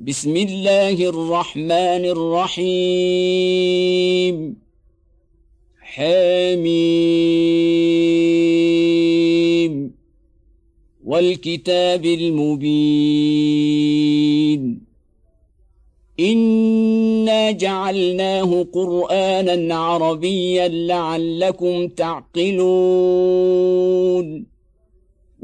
بسم الله الرحمن الرحيم. حميم. والكتاب المبين. إنا جعلناه قرانا عربيا لعلكم تعقلون.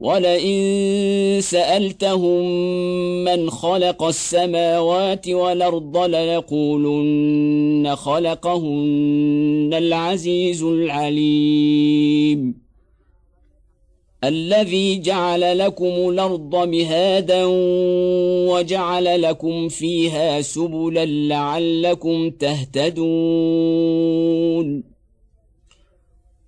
ولئن سألتهم من خلق السماوات والأرض ليقولن خلقهن العزيز العليم. الذي جعل لكم الأرض مهادا وجعل لكم فيها سبلا لعلكم تهتدون.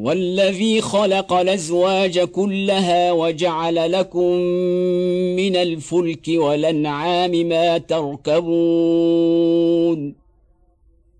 والذي خلق الأزواج كلها وجعل لكم من الفلك والأنعام ما تركبون.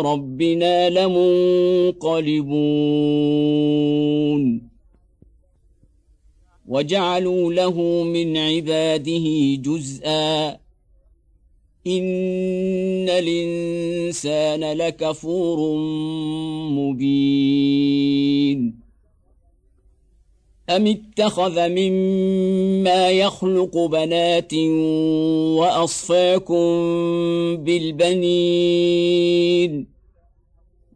ربنا لمنقلبون. وجعلوا له من عباده جزءا. إن الإنسان لكفور مبين. أم اتخذ مما يخلق بنات وأصفاكم بالبنين؟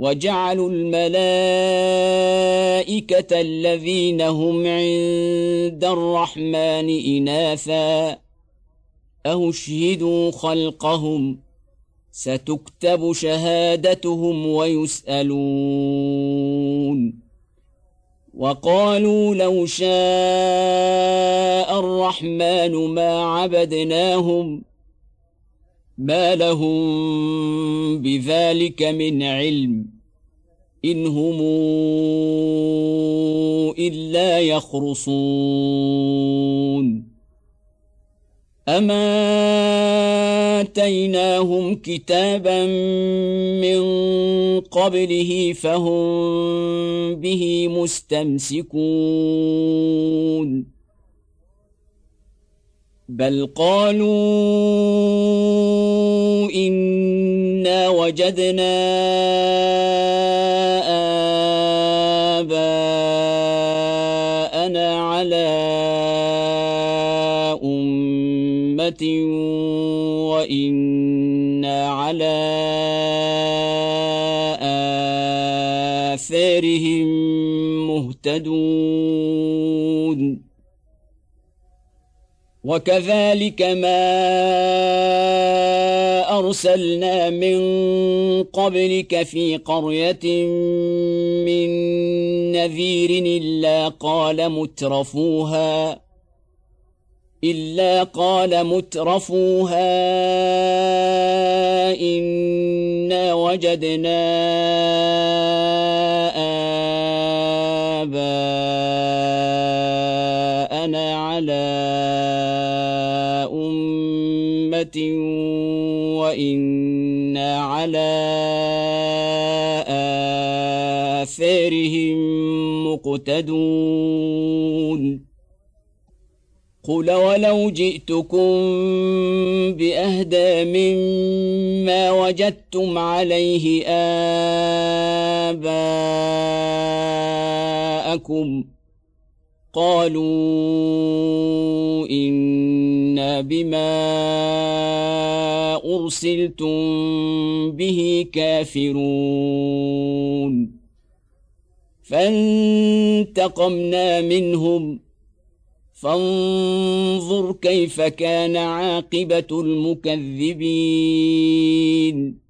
وجعلوا الملائكة الذين هم عند الرحمن إناثا. أهشهدوا خلقهم؟ ستكتب شهادتهم ويسألون. وقالوا لو شاء الرحمن ما عبدناهم ما لهم بذلك من علم ان هم الا يخرصون اما اتيناهم كتابا من قبله فهم به مستمسكون بل قالوا انا وجدنا اباءنا على امه وأنا على آثارهم مهتدون وكذلك ما ارسلنا من قبلك في قرية من نذير إلا قال مترفوها إلا قال مترفوها إنا وجدنا آباءنا على أمة وأنا على اثارهم مقتدون قل ولو جئتكم باهدى مما وجدتم عليه اباءكم قالوا إنا بما أرسلتم به كافرون. فانتقمنا منهم. فانظر كيف كان عاقبة المكذبين.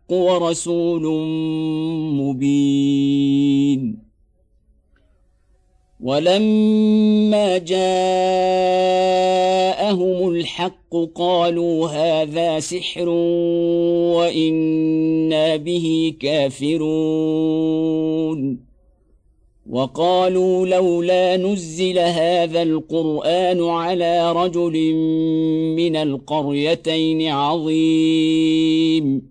ورسول مبين. ولما جاءهم الحق قالوا هذا سحر وإنا به كافرون. وقالوا لولا نزل هذا القرآن على رجل من القريتين عظيم.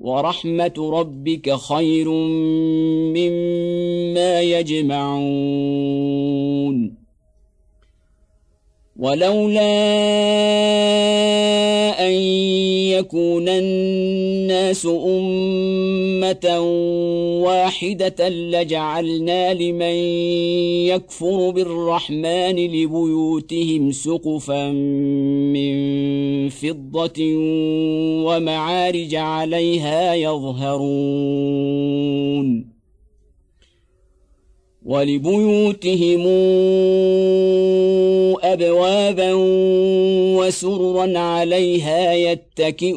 ورحمة ربك خير مما يجمعون. ولولا أن يكون الناس امه واحدة لجعلنا لمن يكفر بالرحمن لبيوتهم سقفا من فضه ومعارج عليها يظهرون ولبيوتهم ابوابا وسررا عليها يتكئون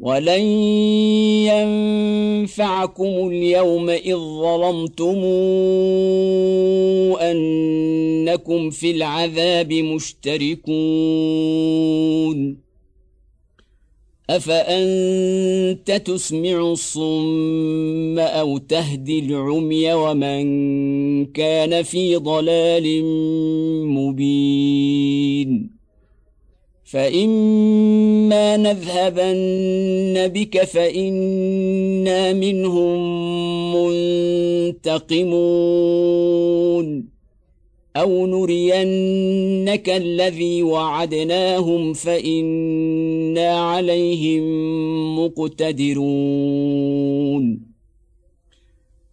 ولن ينفعكم اليوم إذ ظلمتم أنكم في العذاب مشتركون. أفأنت تسمع الصم أو تهدي العمي ومن كان في ضلال مبين؟ فإما نذهبن بك فإنا منهم منتقمون أو نرينك الذي وعدناهم فإنا عليهم مقتدرون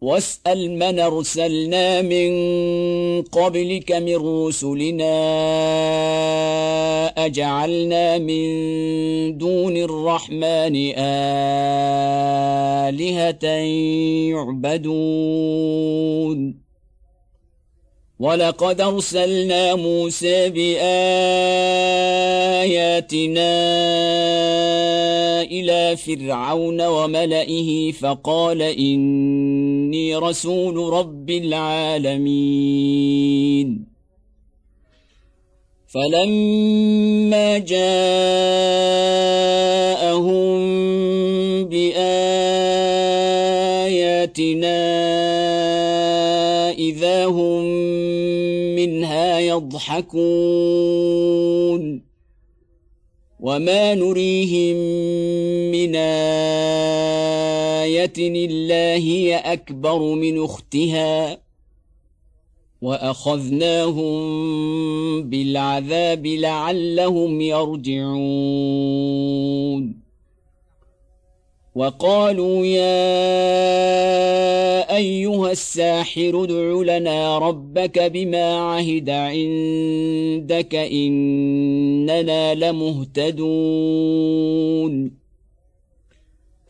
واسأل من أرسلنا من قبلك من رسلنا أجعلنا من دون الرحمن آلهة يعبدون. ولقد أرسلنا موسى بآياتنا إلى فرعون وملئه فقال إني رسول رب العالمين. فلما جاءهم بآياتنا إذا هم منها يضحكون. وما نريهم من آية إلا هي أكبر من أختها وأخذناهم بالعذاب لعلهم يرجعون وقالوا يا ايها الساحر ادع لنا ربك بما عهد عندك اننا لمهتدون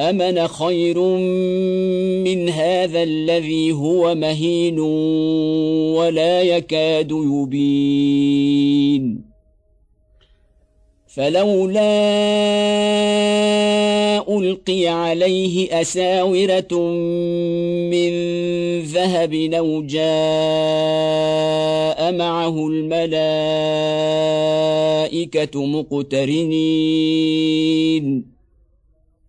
امن خير من هذا الذي هو مهين ولا يكاد يبين فلولا القي عليه اساوره من ذهب أو جاء معه الملائكه مقترنين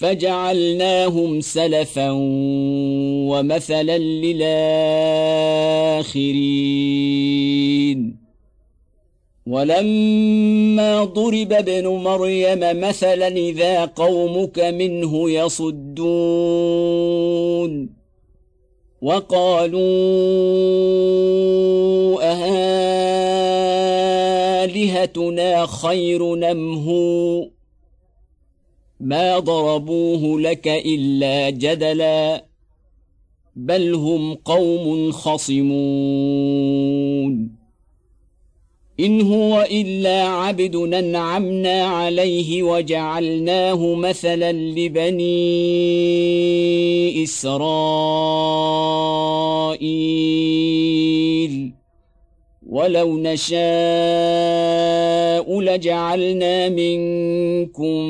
فجعلناهم سلفا ومثلا للآخرين. ولما ضرب ابن مريم مثلا إذا قومك منه يصدون. وقالوا أهالهتنا خير نمهو ما ضربوه لك إلا جدلا بل هم قوم خصمون ان هو الا عبد انعمنا عليه وجعلناه مثلا لبني اسرائيل ولو نشاء لجعلنا منكم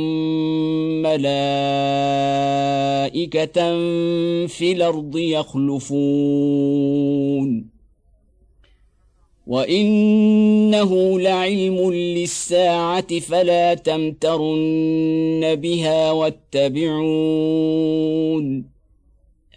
ملائكه في الأرض يخلفون وانه لعلم للساعه فلا تمترن بها واتبعون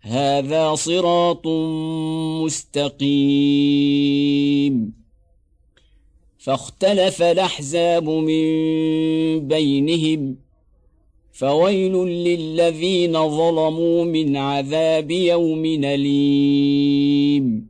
هذا صراط مستقيم. فاختلف الأحزاب من بينهم فويل للذين ظلموا من عذاب يوم أليم.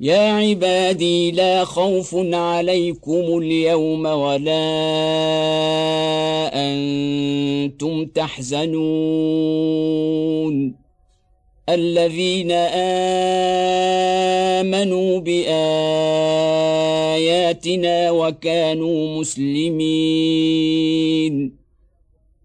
يا عبادي لا خوف عليكم اليوم ولا أنتم تحزنون. الذين امنوا باياتنا وكانوا مسلمين.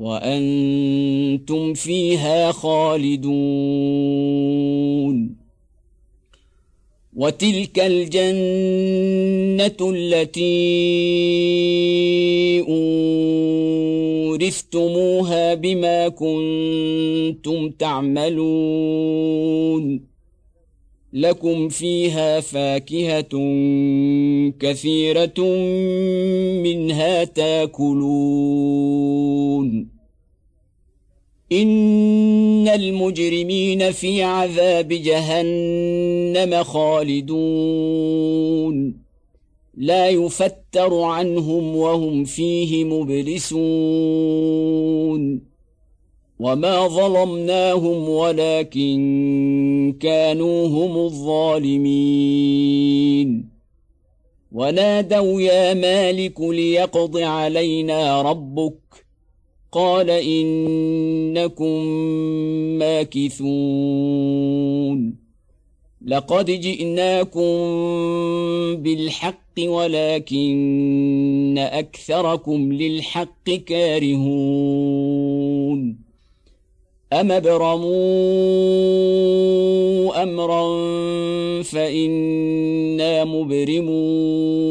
وأنتم فيها خالدون. وتلك الجنة التي أورثتموها بما كنتم تعملون. لكم فيها فاكهة كثيرة منها تاكلون. إن المجرمين في عذاب جهنم خالدون. لا يفتر عنهم وهم فيه مبلسون. وما ظلمناهم ولكن كانوا هم الظالمين. ونادوا يا مالك ليقض علينا ربك. قال إنكم ماكثون. لقد جئناكم بالحق ولكن أكثركم للحق كارهون. أم أبرموا أمرا فإنا مبرمون.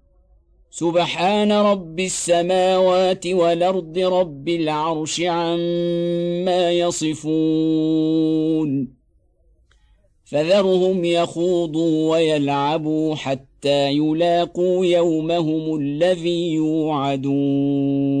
سبحان رب السماوات والأرض رب العرش عما يصفون. فذرهم يخوضوا ويلعبوا حتى يلاقوا يومهم الذي يوعدون.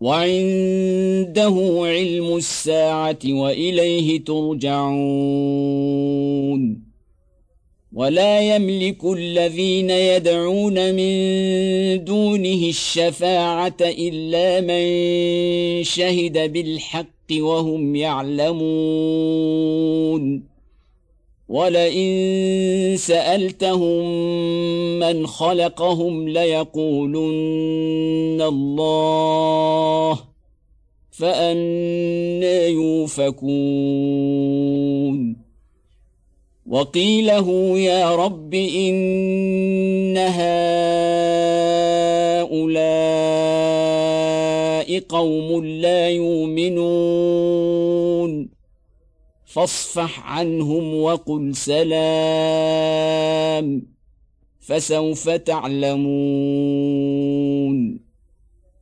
وعنده علم الساعة وإليه ترجعون. ولا يملك الذين يدعون من دونه الشفاعة إلا من شهد بالحق وهم يعلمون. ولئن سألتهم من خلقهم ليقولن الله فانى يوفكون. وقيله يا رب إن هؤلاء قوم لا يؤمنون. فاصفح عنهم وقل سلام فسوف تعلمون.